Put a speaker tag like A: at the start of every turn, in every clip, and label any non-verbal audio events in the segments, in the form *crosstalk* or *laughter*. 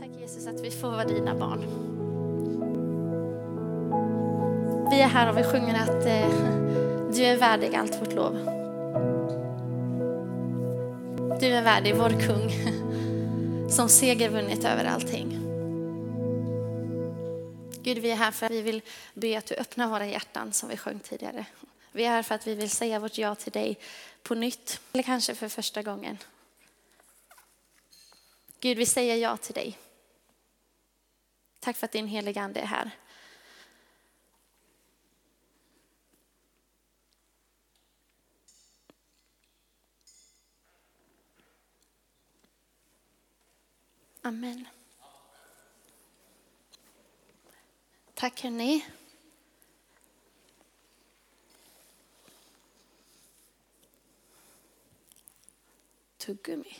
A: Tack Jesus att vi får vara dina barn. Vi är här och vi sjunger att eh, du är värdig allt vårt lov. Du är värdig, vår kung, *laughs* som seger vunnit över allting. Gud, vi är här för att vi vill be att du öppnar våra hjärtan som vi sjöng tidigare. Vi är här för att vi vill säga vårt ja till dig på nytt, eller kanske för första gången. Gud, vi säger ja till dig. Tack för att din heliga Ande är här. Amen. Tack hörni. Tuggummi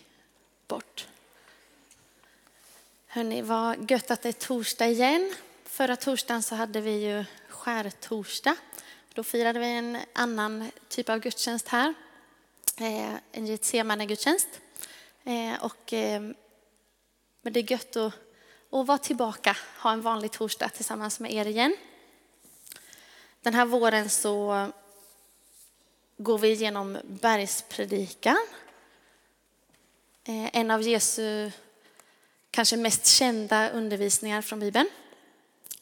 A: bort. Hörni, vad gött att det är torsdag igen. Förra torsdagen så hade vi ju skärtorsdag. Då firade vi en annan typ av gudstjänst här. Eh, en Getsemane-gudstjänst. Eh, och, eh, men det är gött att, att vara tillbaka, ha en vanlig torsdag tillsammans med er igen. Den här våren så går vi igenom bergspredikan. En av Jesu kanske mest kända undervisningar från Bibeln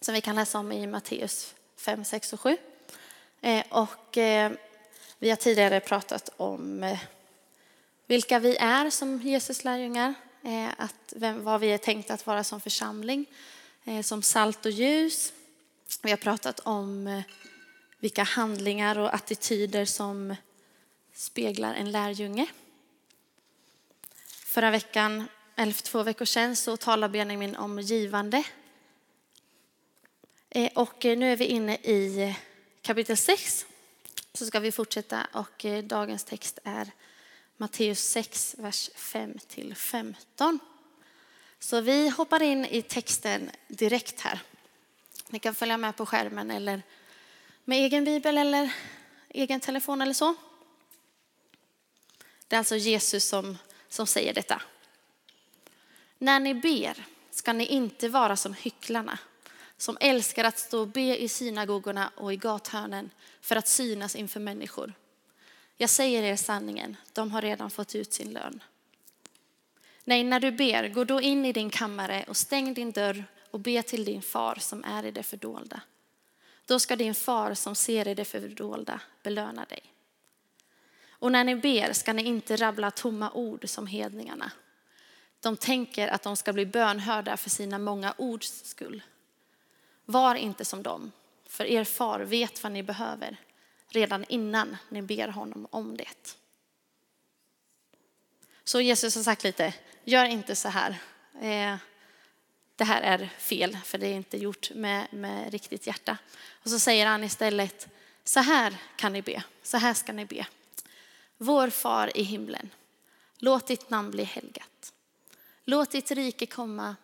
A: som vi kan läsa om i Matteus 5, 6 och 7. Eh, och eh, vi har tidigare pratat om eh, vilka vi är som Jesus lärjungar, att vem, vad vi är tänkta att vara som församling, som salt och ljus. Vi har pratat om vilka handlingar och attityder som speglar en lärjunge. Förra veckan eller för två veckor sedan så talade Benjamin om givande. Eh, och eh, nu är vi inne i eh, kapitel 6. Så ska vi fortsätta och dagens text är Matteus 6, vers 5 till 15. Så vi hoppar in i texten direkt här. Ni kan följa med på skärmen eller med egen bibel eller egen telefon eller så. Det är alltså Jesus som, som säger detta. När ni ber ska ni inte vara som hycklarna som älskar att stå och be i synagogorna och i gathörnen för att synas inför människor. Jag säger er sanningen, de har redan fått ut sin lön. Nej, när du ber, gå då in i din kammare och stäng din dörr och be till din far som är i det fördolda. Då ska din far som ser i det fördolda belöna dig. Och när ni ber ska ni inte rabbla tomma ord som hedningarna. De tänker att de ska bli bönhörda för sina många ords skull. Var inte som dem, för er far vet vad ni behöver redan innan ni ber honom om det. Så Jesus har sagt lite, gör inte så här. Eh, det här är fel, för det är inte gjort med, med riktigt hjärta. Och så säger han istället, så här kan ni be, så här ska ni be. Vår far i himlen, låt ditt namn bli helgat. Låt ditt rike komma,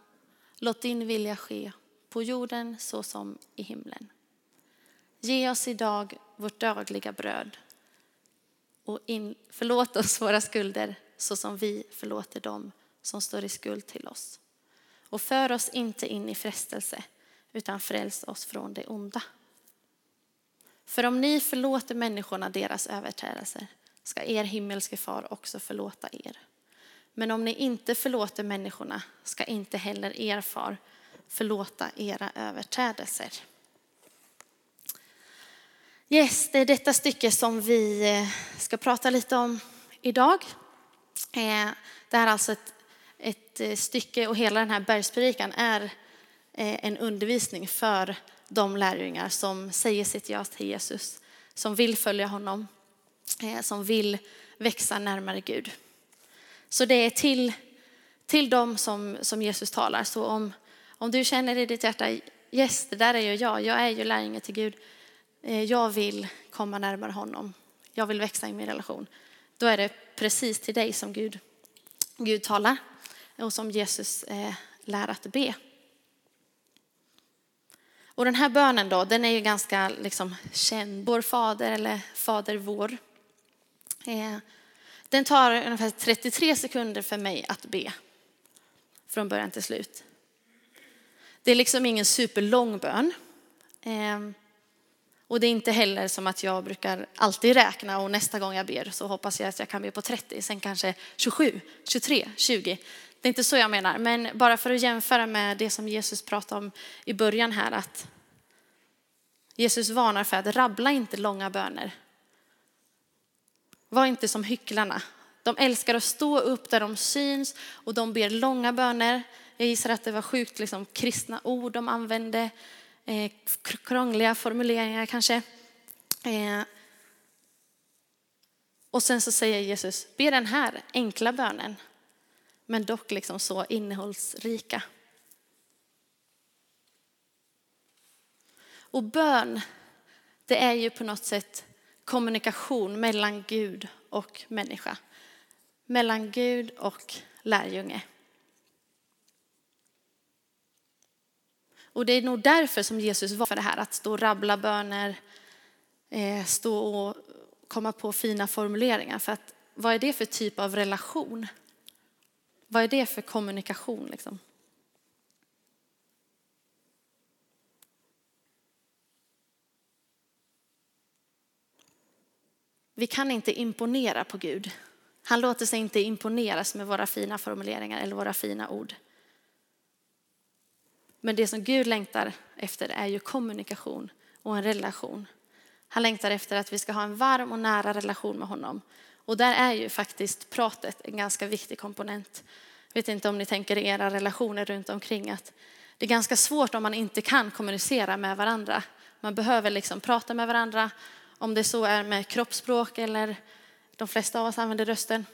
A: låt din vilja ske på jorden så som i himlen. Ge oss idag vårt dagliga bröd och in, förlåt oss våra skulder så som vi förlåter dem som står i skuld till oss. Och för oss inte in i frestelse utan fräls oss från det onda. För om ni förlåter människorna deras överträdelser ska er himmelske far också förlåta er. Men om ni inte förlåter människorna ska inte heller er far förlåta era överträdelser. Yes, det är detta stycke som vi eh, ska prata lite om idag. Eh, det här är alltså ett, ett eh, stycke och hela den här bergspredikan är en undervisning för de lärjungar som säger sitt ja till Jesus, som vill följa honom, som vill växa närmare Gud. Så det är till, till dem som, som Jesus talar. Så om, om du känner i ditt hjärta, yes, det där är ju jag, jag är ju lärjunge till Gud. Eh, jag vill komma närmare honom. Jag vill växa i min relation. Då är det precis till dig som Gud, Gud talar och som Jesus eh, lär att be. Och den här bönen då, den är ju ganska liksom känd. Vår fader eller Fader vår. Eh, den tar ungefär 33 sekunder för mig att be från början till slut. Det är liksom ingen superlång bön. Ehm, och det är inte heller som att jag brukar alltid räkna och nästa gång jag ber så hoppas jag att jag kan be på 30, sen kanske 27, 23, 20. Det är inte så jag menar, men bara för att jämföra med det som Jesus pratade om i början här att Jesus varnar för att rabbla inte långa böner. Var inte som hycklarna. De älskar att stå upp där de syns och de ber långa böner. Jag gissar att det var sjukt liksom, kristna ord de använde, eh, krångliga formuleringar kanske. Eh, och sen så säger Jesus, be den här enkla bönen, men dock liksom så innehållsrika. Och bön, det är ju på något sätt kommunikation mellan Gud och människa. Mellan Gud och lärjunge. Och det är nog därför som Jesus var för det här, att stå och rabbla böner, eh, stå och komma på fina formuleringar. För att vad är det för typ av relation? Vad är det för kommunikation liksom? Vi kan inte imponera på Gud. Han låter sig inte imponeras med våra fina formuleringar eller våra fina ord. Men det som Gud längtar efter är ju kommunikation och en relation. Han längtar efter att vi ska ha en varm och nära relation med honom. Och där är ju faktiskt pratet en ganska viktig komponent. Jag vet inte om ni tänker i era relationer runt omkring att det är ganska svårt om man inte kan kommunicera med varandra. Man behöver liksom prata med varandra, om det så är med kroppsspråk eller de flesta av oss använder rösten.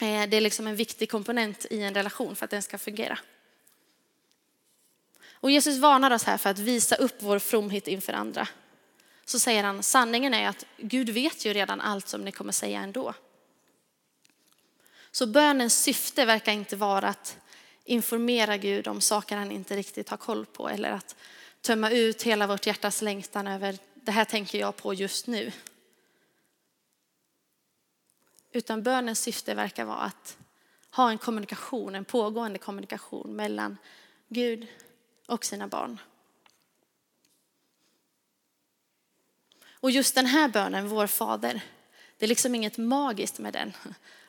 A: Eh, det är liksom en viktig komponent i en relation för att den ska fungera. Och Jesus varnar oss här för att visa upp vår fromhet inför andra. Så säger han, sanningen är att Gud vet ju redan allt som ni kommer säga ändå. Så bönens syfte verkar inte vara att informera Gud om saker han inte riktigt har koll på eller att tömma ut hela vårt hjärtas längtan över det här tänker jag på just nu. Utan bönens syfte verkar vara att ha en kommunikation, en pågående kommunikation mellan Gud och sina barn. Och just den här bönen, vår fader, det är liksom inget magiskt med den.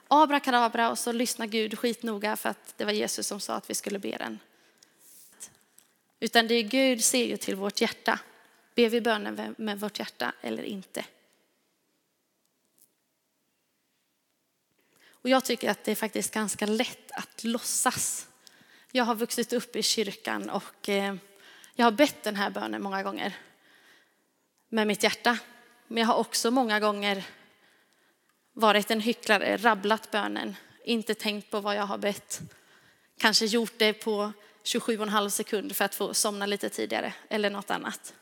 A: Abrakadabra och så lyssnar Gud skitnoga för att det var Jesus som sa att vi skulle be den. Utan det är Gud ser ju till vårt hjärta. Ber vi bönen med vårt hjärta eller inte? Och jag tycker att det är faktiskt ganska lätt att låtsas. Jag har vuxit upp i kyrkan och eh, jag har bett den här bönen många gånger med mitt hjärta. Men jag har också många gånger varit en hycklare, rabblat bönen, inte tänkt på vad jag har bett. Kanske gjort det på 27,5 sekund för att få somna lite tidigare eller något annat.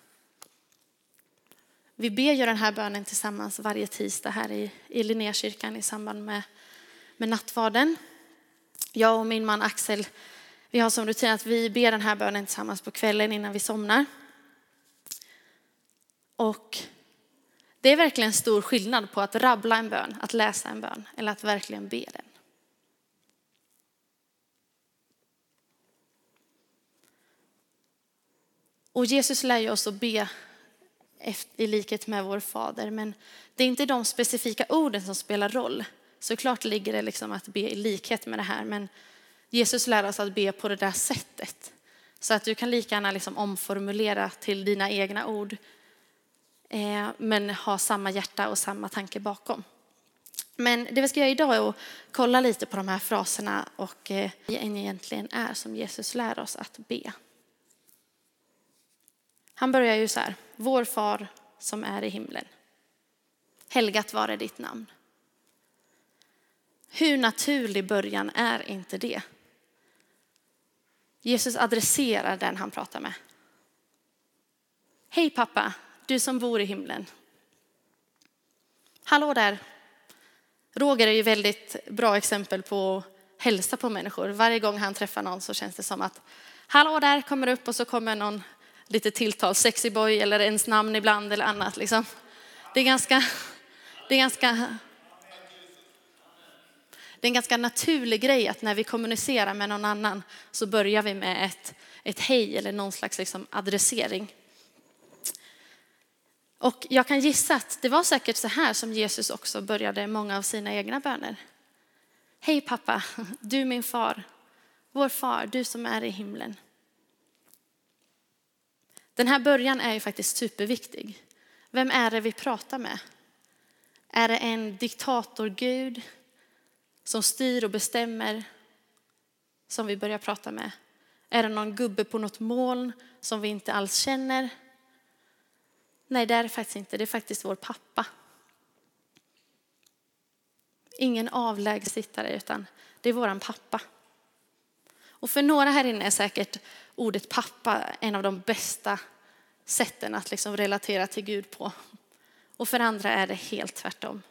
A: Vi ber ju den här bönen tillsammans varje tisdag här i, i Linnékyrkan i samband med, med nattvarden. Jag och min man Axel, vi har som rutin att vi ber den här bönen tillsammans på kvällen innan vi somnar. Och det är verkligen stor skillnad på att rabbla en bön, att läsa en bön eller att verkligen be den. Och Jesus lär ju oss att be i likhet med vår fader. Men det är inte de specifika orden som spelar roll. Såklart ligger det liksom att be i likhet med det här, men Jesus lär oss att be på det där sättet. Så att du kan lika gärna liksom omformulera till dina egna ord, eh, men ha samma hjärta och samma tanke bakom. Men det vi ska göra idag är att kolla lite på de här fraserna och eh, vad egentligen är som Jesus lär oss att be. Han börjar ju så här, vår far som är i himlen. Helgat vare ditt namn. Hur naturlig början är inte det? Jesus adresserar den han pratar med. Hej pappa, du som bor i himlen. Hallå där. Roger är ju väldigt bra exempel på att hälsa på människor. Varje gång han träffar någon så känns det som att hallå där kommer upp och så kommer någon lite tilltal, sexy boy eller ens namn ibland eller annat. Liksom. Det är ganska, det är ganska, Det är en ganska naturlig grej att när vi kommunicerar med någon annan så börjar vi med ett, ett hej eller någon slags liksom adressering. Och jag kan gissa att det var säkert så här som Jesus också började många av sina egna böner. Hej pappa, du min far, vår far, du som är i himlen. Den här början är ju faktiskt superviktig. Vem är det vi pratar med? Är det en diktatorgud som styr och bestämmer som vi börjar prata med? Är det någon gubbe på något moln som vi inte alls känner? Nej, det är det faktiskt inte. Det är faktiskt vår pappa. Ingen avlägsittare, utan det är våran pappa. Och för några här inne är säkert ordet pappa en av de bästa sätten att liksom relatera till Gud på. Och för andra är det helt tvärtom.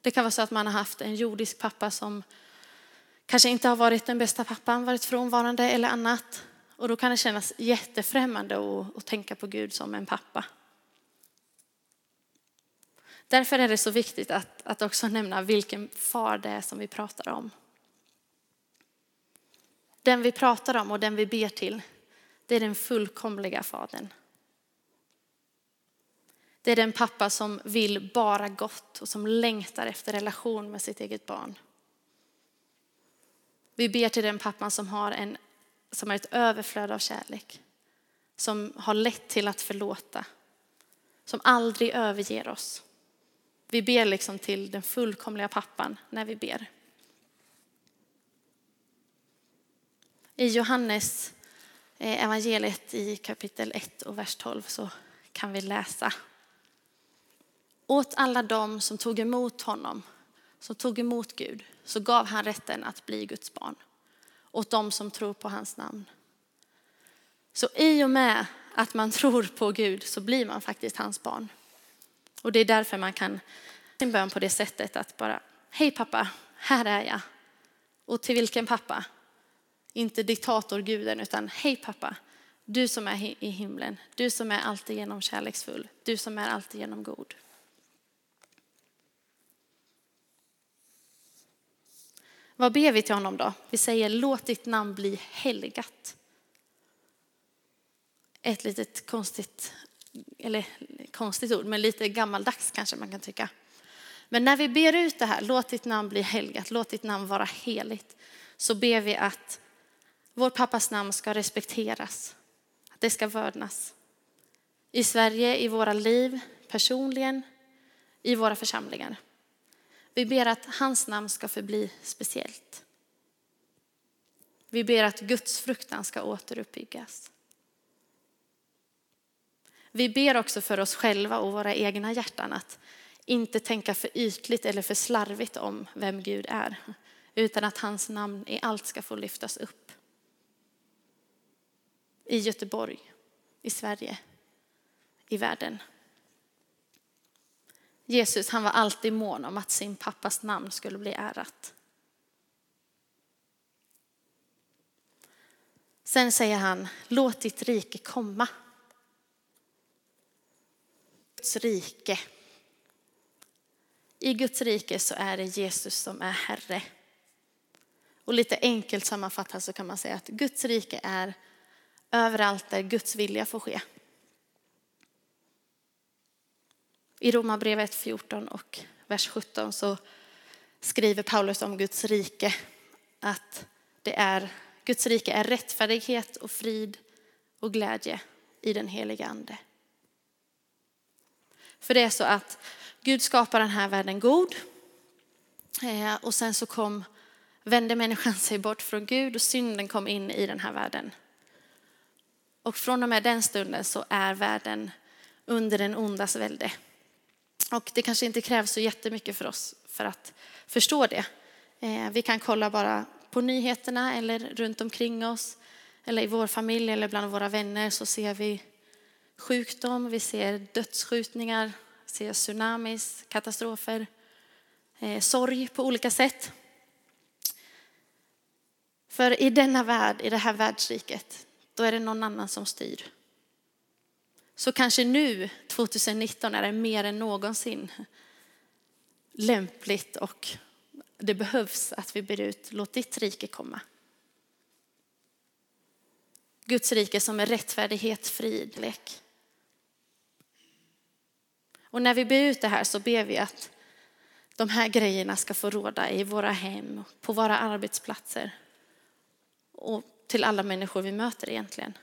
A: Det kan vara så att man har haft en jordisk pappa som kanske inte har varit den bästa pappan, varit frånvarande eller annat. Och då kan det kännas jättefrämmande att, att tänka på Gud som en pappa. Därför är det så viktigt att, att också nämna vilken far det är som vi pratar om. Den vi pratar om och den vi ber till, det är den fullkomliga fadern. Det är den pappa som vill bara gott och som längtar efter relation med sitt eget barn. Vi ber till den pappan som har, en, som har ett överflöd av kärlek. Som har lätt till att förlåta. Som aldrig överger oss. Vi ber liksom till den fullkomliga pappan när vi ber. I Johannes eh, evangeliet i kapitel 1 och vers 12 så kan vi läsa. Åt alla dem som tog emot honom, som tog emot Gud, så gav han rätten att bli Guds barn. Åt dem som tror på hans namn. Så i och med att man *laughs* tror på Gud så blir man faktiskt hans barn. Och det är därför man kan sin bön på det sättet att bara, hej pappa, här är jag. Och till vilken pappa? Inte diktatorguden utan, hej pappa, du som är i himlen, du som är alltid genom kärleksfull, du som är alltid genom god. Vad ber vi till honom då? Vi säger låt ditt namn bli helgat. Ett litet konstigt, eller konstigt ord, men lite gammaldags kanske man kan tycka. Men när vi ber ut det här, låt ditt namn bli helgat, låt ditt namn vara heligt, så ber vi att vår pappas namn ska respekteras, att det ska vördnas. I Sverige, i våra liv, personligen, i våra församlingar. Vi ber att hans namn ska förbli speciellt. Vi ber att Guds fruktan ska återuppbyggas. Vi ber också för oss själva och våra egna hjärtan att inte tänka för ytligt eller för slarvigt om vem Gud är, utan att hans namn i allt ska få lyftas upp. I Göteborg, i Sverige, i världen. Jesus han var alltid mån om att sin pappas namn skulle bli ärat. Sen säger han, låt ditt rike komma. Guds rike. I Guds rike så är det Jesus som är Herre. Och lite enkelt sammanfattat så kan man säga att Guds rike är överallt där Guds vilja får ske. I Romarbrevet 14 och vers 17 så skriver Paulus om Guds rike att det är, Guds rike är rättfärdighet och frid och glädje i den heliga ande. För det är så att Gud skapar den här världen god eh, och sen så kom, vände människan sig bort från Gud och synden kom in i den här världen. Och från och med den stunden så är världen under den ondas välde. Och det kanske inte krävs så jättemycket för oss för att förstå det. Eh, vi kan kolla bara på nyheterna eller runt omkring oss eller i vår familj eller bland våra vänner så ser vi sjukdom, vi ser dödsskjutningar, ser tsunamis, katastrofer, eh, sorg på olika sätt. För i denna värld, i det här världsriket, då är det någon annan som styr. Så kanske nu, 2019, är det mer än någonsin lämpligt och det behövs att vi ber ut, låt ditt rike komma. Guds rike som är rättfärdighet, frid, lek. Och när vi ber ut det här så ber vi att de här grejerna ska få råda i våra hem, på våra arbetsplatser och till alla människor vi möter egentligen.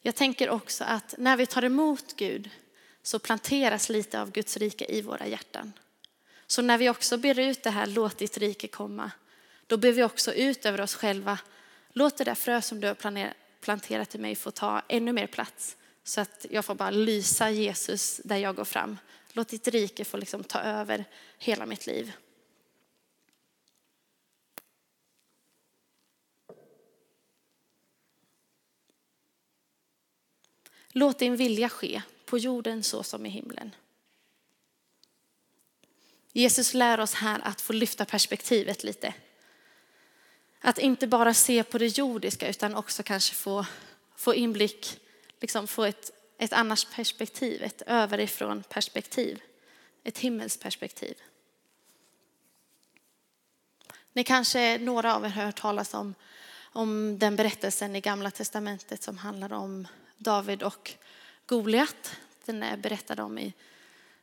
A: Jag tänker också att när vi tar emot Gud så planteras lite av Guds rike i våra hjärtan. Så när vi också ber ut det här, låt ditt rike komma, då ber vi också ut över oss själva, låt det där frö som du har planterat i mig få ta ännu mer plats. Så att jag får bara lysa Jesus där jag går fram. Låt ditt rike få liksom ta över hela mitt liv. Låt din vilja ske på jorden så som i himlen. Jesus lär oss här att få lyfta perspektivet lite. Att inte bara se på det jordiska utan också kanske få, få inblick, liksom få ett, ett annars perspektiv, ett överifrån perspektiv, ett himmelsperspektiv. Ni kanske, några av er har hört talas om, om den berättelsen i Gamla Testamentet som handlar om David och Goliat. Den är berättad om i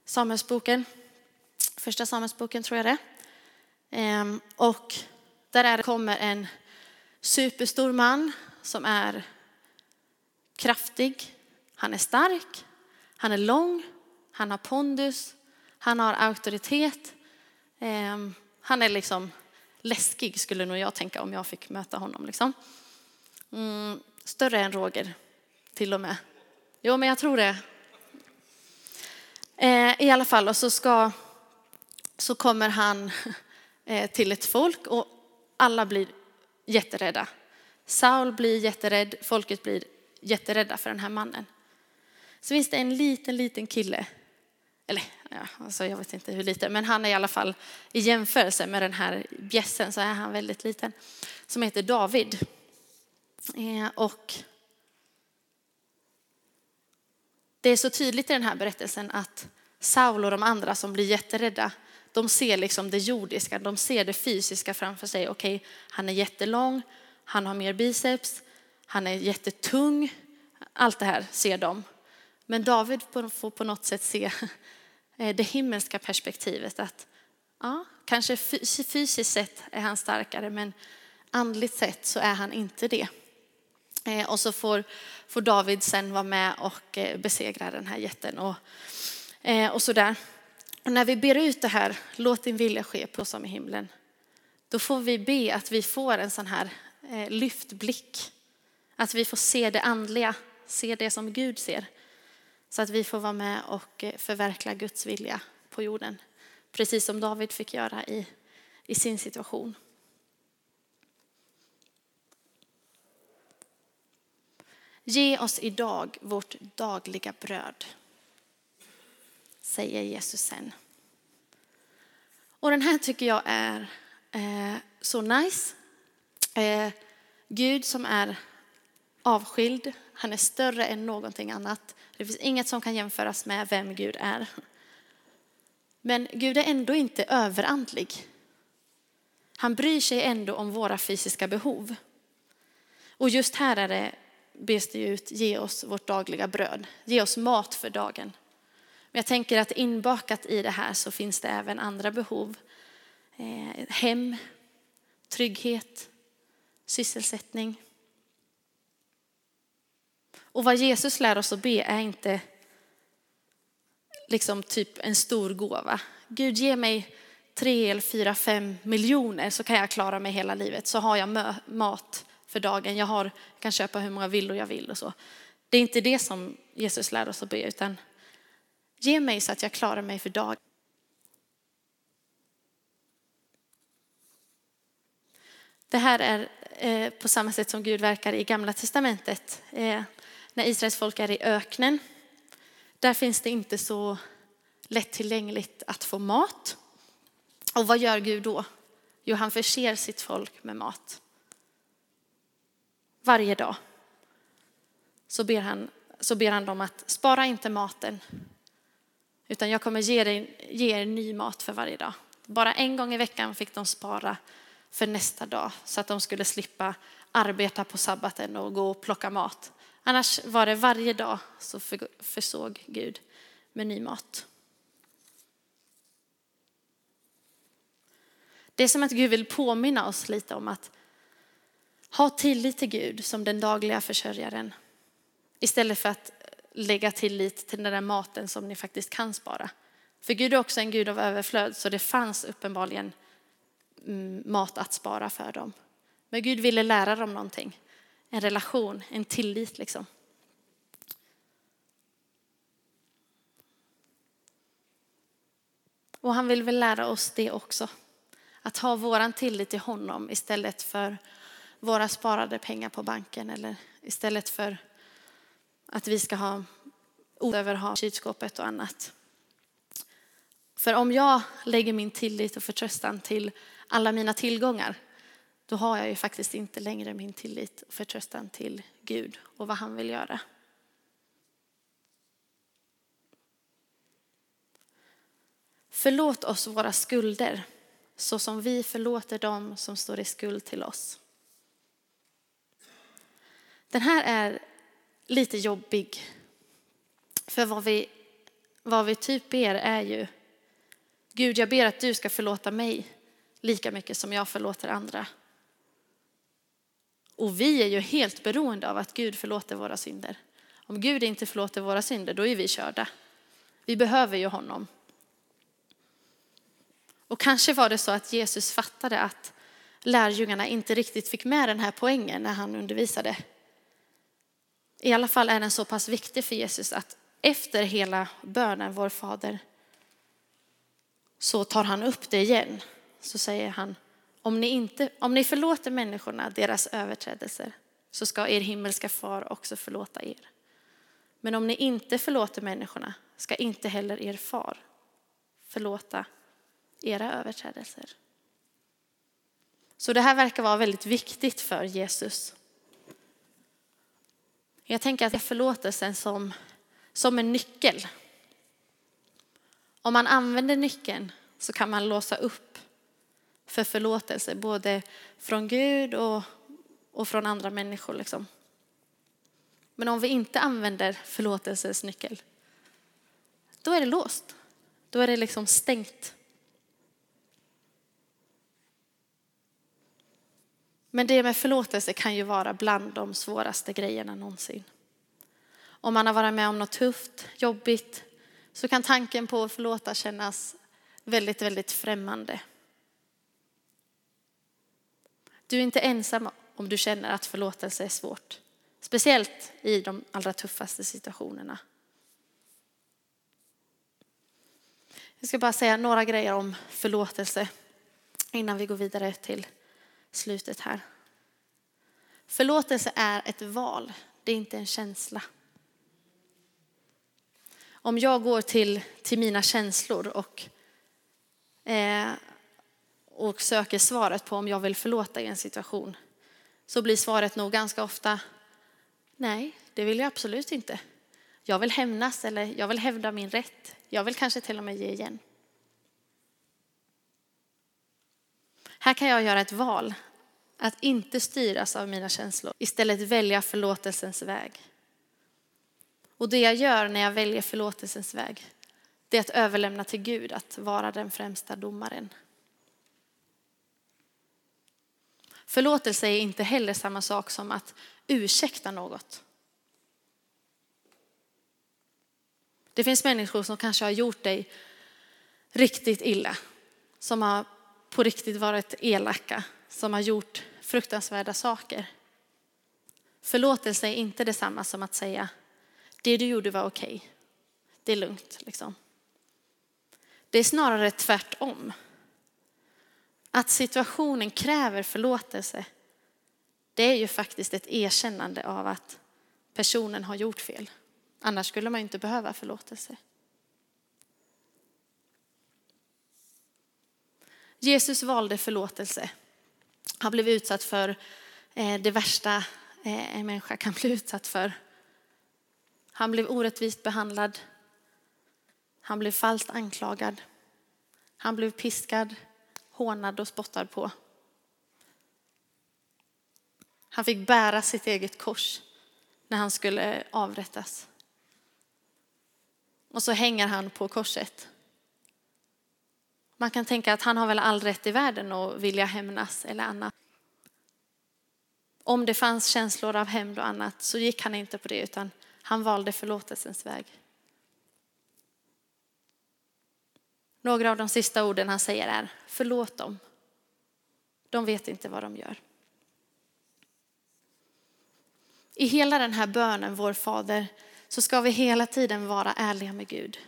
A: Samuelsboken, första Samuelsboken tror jag det ehm, Och där är, kommer en superstor man som är kraftig, han är stark, han är lång, han har pondus, han har auktoritet. Ehm, han är liksom läskig skulle nog jag tänka om jag fick möta honom. Liksom. Mm, större än Roger till och med. Jo, men jag tror det. Eh, I alla fall, och så, ska, så kommer han *laughs* eh, till ett folk och alla blir jätterädda. Saul blir jätterädd, folket blir jätterädda för den här mannen. Så finns det en liten, liten kille, eller ja, alltså jag vet inte hur liten, men han är i alla fall i jämförelse med den här bjässen så är han väldigt liten, som heter David. Eh, och det är så tydligt i den här berättelsen att Saul och de andra som blir jätterädda, de ser liksom det jordiska, de ser det fysiska framför sig. Okej, okay, han är jättelång, han har mer biceps, han är jättetung. Allt det här ser de. Men David får på något sätt se *laughs* eh, det himmelska perspektivet att ja, kanske fysiskt sett är han starkare, men andligt sett så är han inte det. Eh, och så får, får David sen vara med och eh, besegra den här jätten och, eh, och sådär. Och när vi ber ut det här, låt din vilja ske på som i himlen, då får vi be att vi får en sån här eh, lyftblick. Att vi får se det andliga, se det som Gud ser. Så att vi får vara med och eh, förverkliga Guds vilja på jorden. Precis som David fick göra i, i sin situation. Ge oss idag vårt dagliga bröd, säger Jesus sen. Och den här tycker jag är eh, så nice. Eh, Gud som är avskild, han är större än någonting annat. Det finns inget som kan jämföras med vem Gud är. Men Gud är ändå inte överandlig. Han bryr sig ändå om våra fysiska behov. Och just här är det bes det ut, ge oss vårt dagliga bröd. Ge oss mat för dagen. Men jag tänker att inbakat i det här så finns det även andra behov. Eh, hem, trygghet, sysselsättning. Och vad Jesus lär oss att be är inte liksom typ en stor gåva. Gud ge mig tre eller fyra, fem miljoner så kan jag klara mig hela livet. Så har jag mat för dagen. Jag har, kan köpa hur många villor jag vill och så. Det är inte det som Jesus lär oss att be, utan ge mig så att jag klarar mig för dagen. Det här är eh, på samma sätt som Gud verkar i Gamla Testamentet. Eh, när Israels folk är i öknen, där finns det inte så lättillgängligt att få mat. Och vad gör Gud då? Jo, han förser sitt folk med mat varje dag så ber han, så ber han dem att spara inte maten Utan jag kommer ge, dig, ge er ny mat för varje dag. Bara en gång i veckan fick de spara för nästa dag så att de skulle slippa arbeta på sabbaten och gå och plocka mat. Annars var det varje dag så försåg Gud med ny mat. Det är som att Gud vill påminna oss lite om att ha tillit till Gud som den dagliga försörjaren. Istället för att lägga tillit till den där maten som ni faktiskt kan spara. För Gud är också en Gud av överflöd så det fanns uppenbarligen mm, mat att spara för dem. Men Gud ville lära dem någonting. En relation, en tillit liksom. Och han vill väl lära oss det också. Att ha våran tillit till honom istället för våra sparade pengar på banken eller istället för att vi ska ha över ha kylskåpet och annat. För om jag lägger min tillit och förtröstan till alla mina tillgångar, då har jag ju faktiskt inte längre min tillit och förtröstan till Gud och vad han vill göra. Förlåt oss våra skulder så som vi förlåter dem som står i skuld till oss. Den här är lite jobbig. För vad vi, vad vi typ ber är ju, Gud jag ber att du ska förlåta mig lika mycket som jag förlåter andra. Och vi är ju helt beroende av att Gud förlåter våra synder. Om Gud inte förlåter våra synder, då är vi körda. Vi behöver ju honom. Och kanske var det så att Jesus fattade att lärjungarna inte riktigt fick med den här poängen när han undervisade. I alla fall är den så pass viktig för Jesus att efter hela bönen, vår fader, så tar han upp det igen. Så säger han, om ni, inte, om ni förlåter människorna deras överträdelser så ska er himmelska far också förlåta er. Men om ni inte förlåter människorna ska inte heller er far förlåta era överträdelser. Så det här verkar vara väldigt viktigt för Jesus. Jag tänker att förlåtelsen som, som en nyckel. Om man använder nyckeln så kan man låsa upp för förlåtelse, både från Gud och, och från andra människor. Liksom. Men om vi inte använder förlåtelsens nyckel, då är det låst. Då är det liksom stängt. Men det med förlåtelse kan ju vara bland de svåraste grejerna någonsin. Om man har varit med om något tufft, jobbigt, så kan tanken på att förlåta kännas väldigt, väldigt främmande. Du är inte ensam om du känner att förlåtelse är svårt. Speciellt i de allra tuffaste situationerna. Jag ska bara säga några grejer om förlåtelse innan vi går vidare till slutet här. Förlåtelse är ett val, det är inte en känsla. Om jag går till, till mina känslor och, eh, och söker svaret på om jag vill förlåta i en situation så blir svaret nog ganska ofta nej, det vill jag absolut inte. Jag vill hämnas eller jag vill hävda min rätt. Jag vill kanske till och med ge igen. Här kan jag göra ett val att inte styras av mina känslor, istället välja förlåtelsens väg. Och det jag gör när jag väljer förlåtelsens väg, det är att överlämna till Gud att vara den främsta domaren. Förlåtelse är inte heller samma sak som att ursäkta något. Det finns människor som kanske har gjort dig riktigt illa, som har på riktigt varit elaka, som har gjort fruktansvärda saker. Förlåtelse är inte detsamma som att säga det du gjorde var okej. Okay. Det är lugnt liksom. Det är snarare tvärtom. Att situationen kräver förlåtelse, det är ju faktiskt ett erkännande av att personen har gjort fel. Annars skulle man inte behöva förlåtelse. Jesus valde förlåtelse. Han blev utsatt för eh, det värsta eh, en människa kan bli utsatt för. Han blev orättvist behandlad. Han blev falskt anklagad. Han blev piskad, hånad och spottad på. Han fick bära sitt eget kors när han skulle avrättas. Och så hänger han på korset. Man kan tänka att han har väl all rätt i världen att vilja hämnas eller annat. Om det fanns känslor av hämnd och annat så gick han inte på det utan han valde förlåtelsens väg. Några av de sista orden han säger är förlåt dem. De vet inte vad de gör. I hela den här bönen, vår Fader, så ska vi hela tiden vara ärliga med Gud.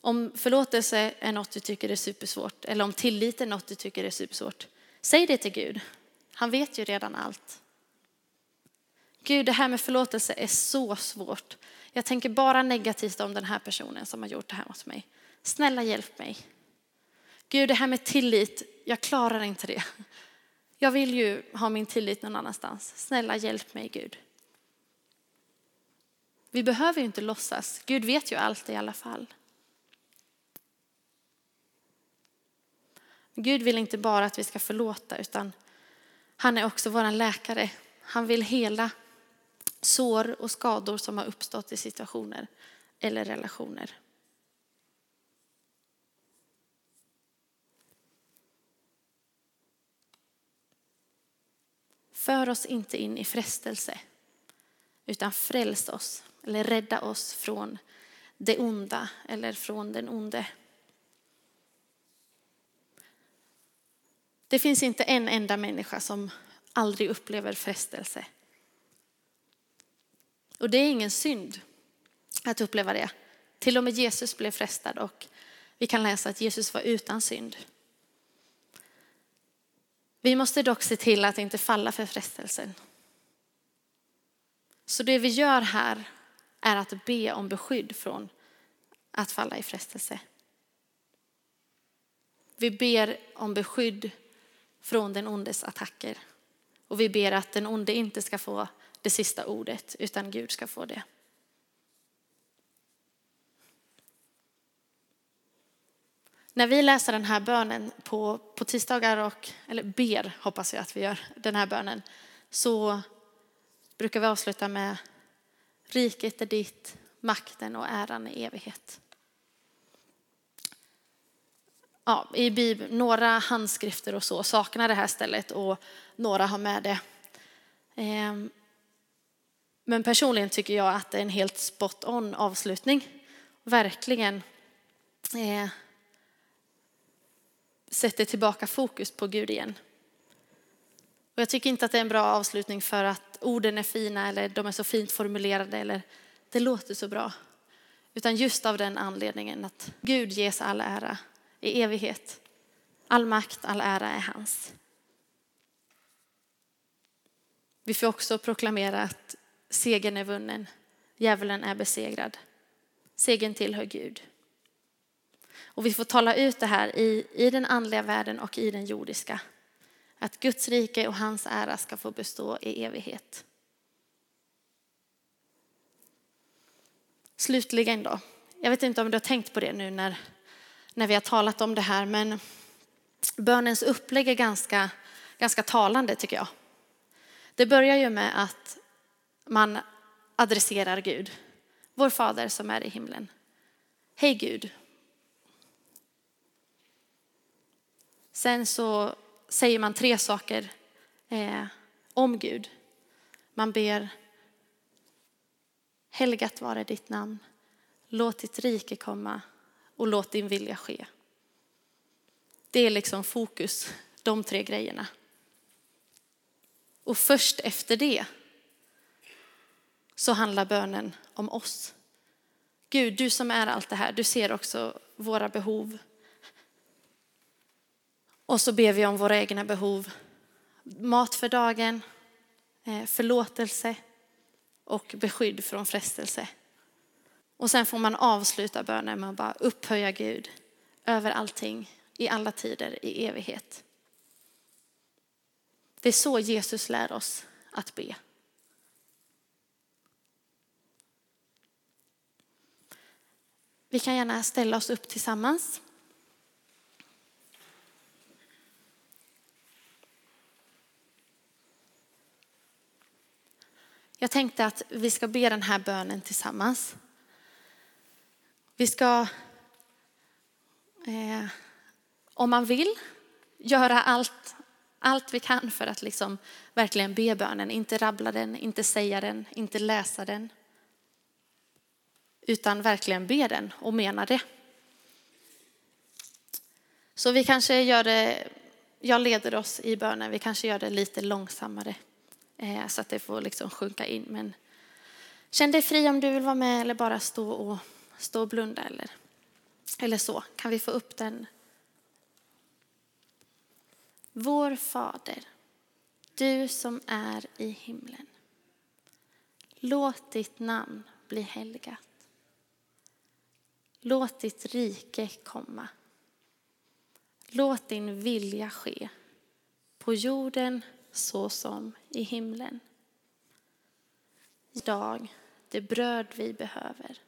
A: Om förlåtelse är något du tycker är supersvårt eller om tillit är något du tycker är supersvårt, säg det till Gud. Han vet ju redan allt. Gud, det här med förlåtelse är så svårt. Jag tänker bara negativt om den här personen som har gjort det här mot mig. Snälla hjälp mig. Gud, det här med tillit, jag klarar inte det. Jag vill ju ha min tillit någon annanstans. Snälla hjälp mig Gud. Vi behöver ju inte låtsas. Gud vet ju allt i alla fall. Gud vill inte bara att vi ska förlåta utan han är också vår läkare. Han vill hela sår och skador som har uppstått i situationer eller relationer. För oss inte in i frestelse, utan fräls oss eller rädda oss från det onda eller från den onde. Det finns inte en enda människa som aldrig upplever frestelse. Och det är ingen synd att uppleva det. Till och med Jesus blev frestad och vi kan läsa att Jesus var utan synd. Vi måste dock se till att inte falla för frestelsen. Så det vi gör här är att be om beskydd från att falla i frestelse. Vi ber om beskydd från den ondes attacker. Och vi ber att den onde inte ska få det sista ordet, utan Gud ska få det. När vi läser den här bönen på, på tisdagar, och, eller ber hoppas jag att vi gör den här bönen, så brukar vi avsluta med riket är ditt, makten och äran i evighet. Ja, I Bibeln, några handskrifter och så saknar det här stället och några har med det. Ehm, men personligen tycker jag att det är en helt spot on avslutning. Verkligen eh, sätter tillbaka fokus på Gud igen. Och jag tycker inte att det är en bra avslutning för att orden är fina eller de är så fint formulerade eller det låter så bra. Utan just av den anledningen att Gud ges all ära i evighet. All makt, all ära är hans. Vi får också proklamera att segern är vunnen. Djävulen är besegrad. Segern tillhör Gud. Och vi får tala ut det här i, i den andliga världen och i den jordiska. Att Guds rike och hans ära ska få bestå i evighet. Slutligen då. Jag vet inte om du har tänkt på det nu när, när vi har talat om det här, men bönens upplägg är ganska, ganska talande tycker jag. Det börjar ju med att man adresserar Gud. Vår fader som är i himlen. Hej Gud. Sen så säger man tre saker eh, om Gud. Man ber Helgat vare ditt namn. Låt ditt rike komma och låt din vilja ske. Det är liksom fokus, de tre grejerna. Och först efter det så handlar bönen om oss. Gud, du som är allt det här, du ser också våra behov. Och så ber vi om våra egna behov. Mat för dagen, eh, förlåtelse och beskydd från frestelse. Och sen får man avsluta bönen med att bara upphöja Gud över allting, i alla tider, i evighet. Det är så Jesus lär oss att be. Vi kan gärna ställa oss upp tillsammans. Jag tänkte att vi ska be den här bönen tillsammans. Vi ska, eh, om man vill, göra allt, allt vi kan för att liksom verkligen be bönen. Inte rabbla den, inte säga den, inte läsa den. Utan verkligen be den och mena det. Så vi kanske gör det, jag leder oss i bönen, vi kanske gör det lite långsammare. Eh, så att det får liksom sjunka in. Men känn dig fri om du vill vara med eller bara stå och, stå och blunda eller, eller så. Kan vi få upp den? Vår Fader, du som är i himlen. Låt ditt namn bli helgat. Låt ditt rike komma. Låt din vilja ske på jorden så som i himlen. Idag det bröd vi behöver.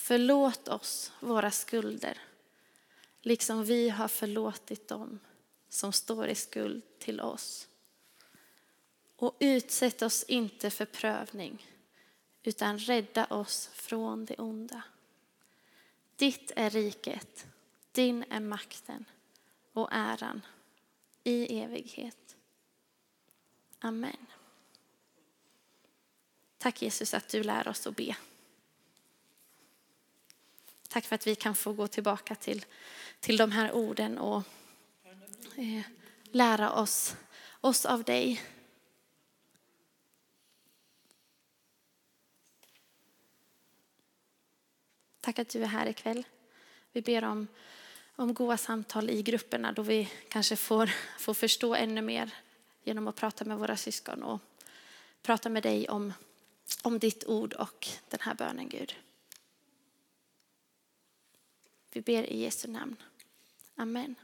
A: Förlåt oss våra skulder, liksom vi har förlåtit dem som står i skuld till oss. Och utsätt oss inte för prövning, utan rädda oss från det onda. Ditt är riket, din är makten och äran i evighet. Amen. Tack Jesus att du lär oss att be. Tack för att vi kan få gå tillbaka till, till de här orden och eh, lära oss, oss av dig. Tack att du är här ikväll. Vi ber om om goda samtal i grupperna då vi kanske får, får förstå ännu mer genom att prata med våra syskon och prata med dig om, om ditt ord och den här bönen Gud. Vi ber i Jesu namn. Amen.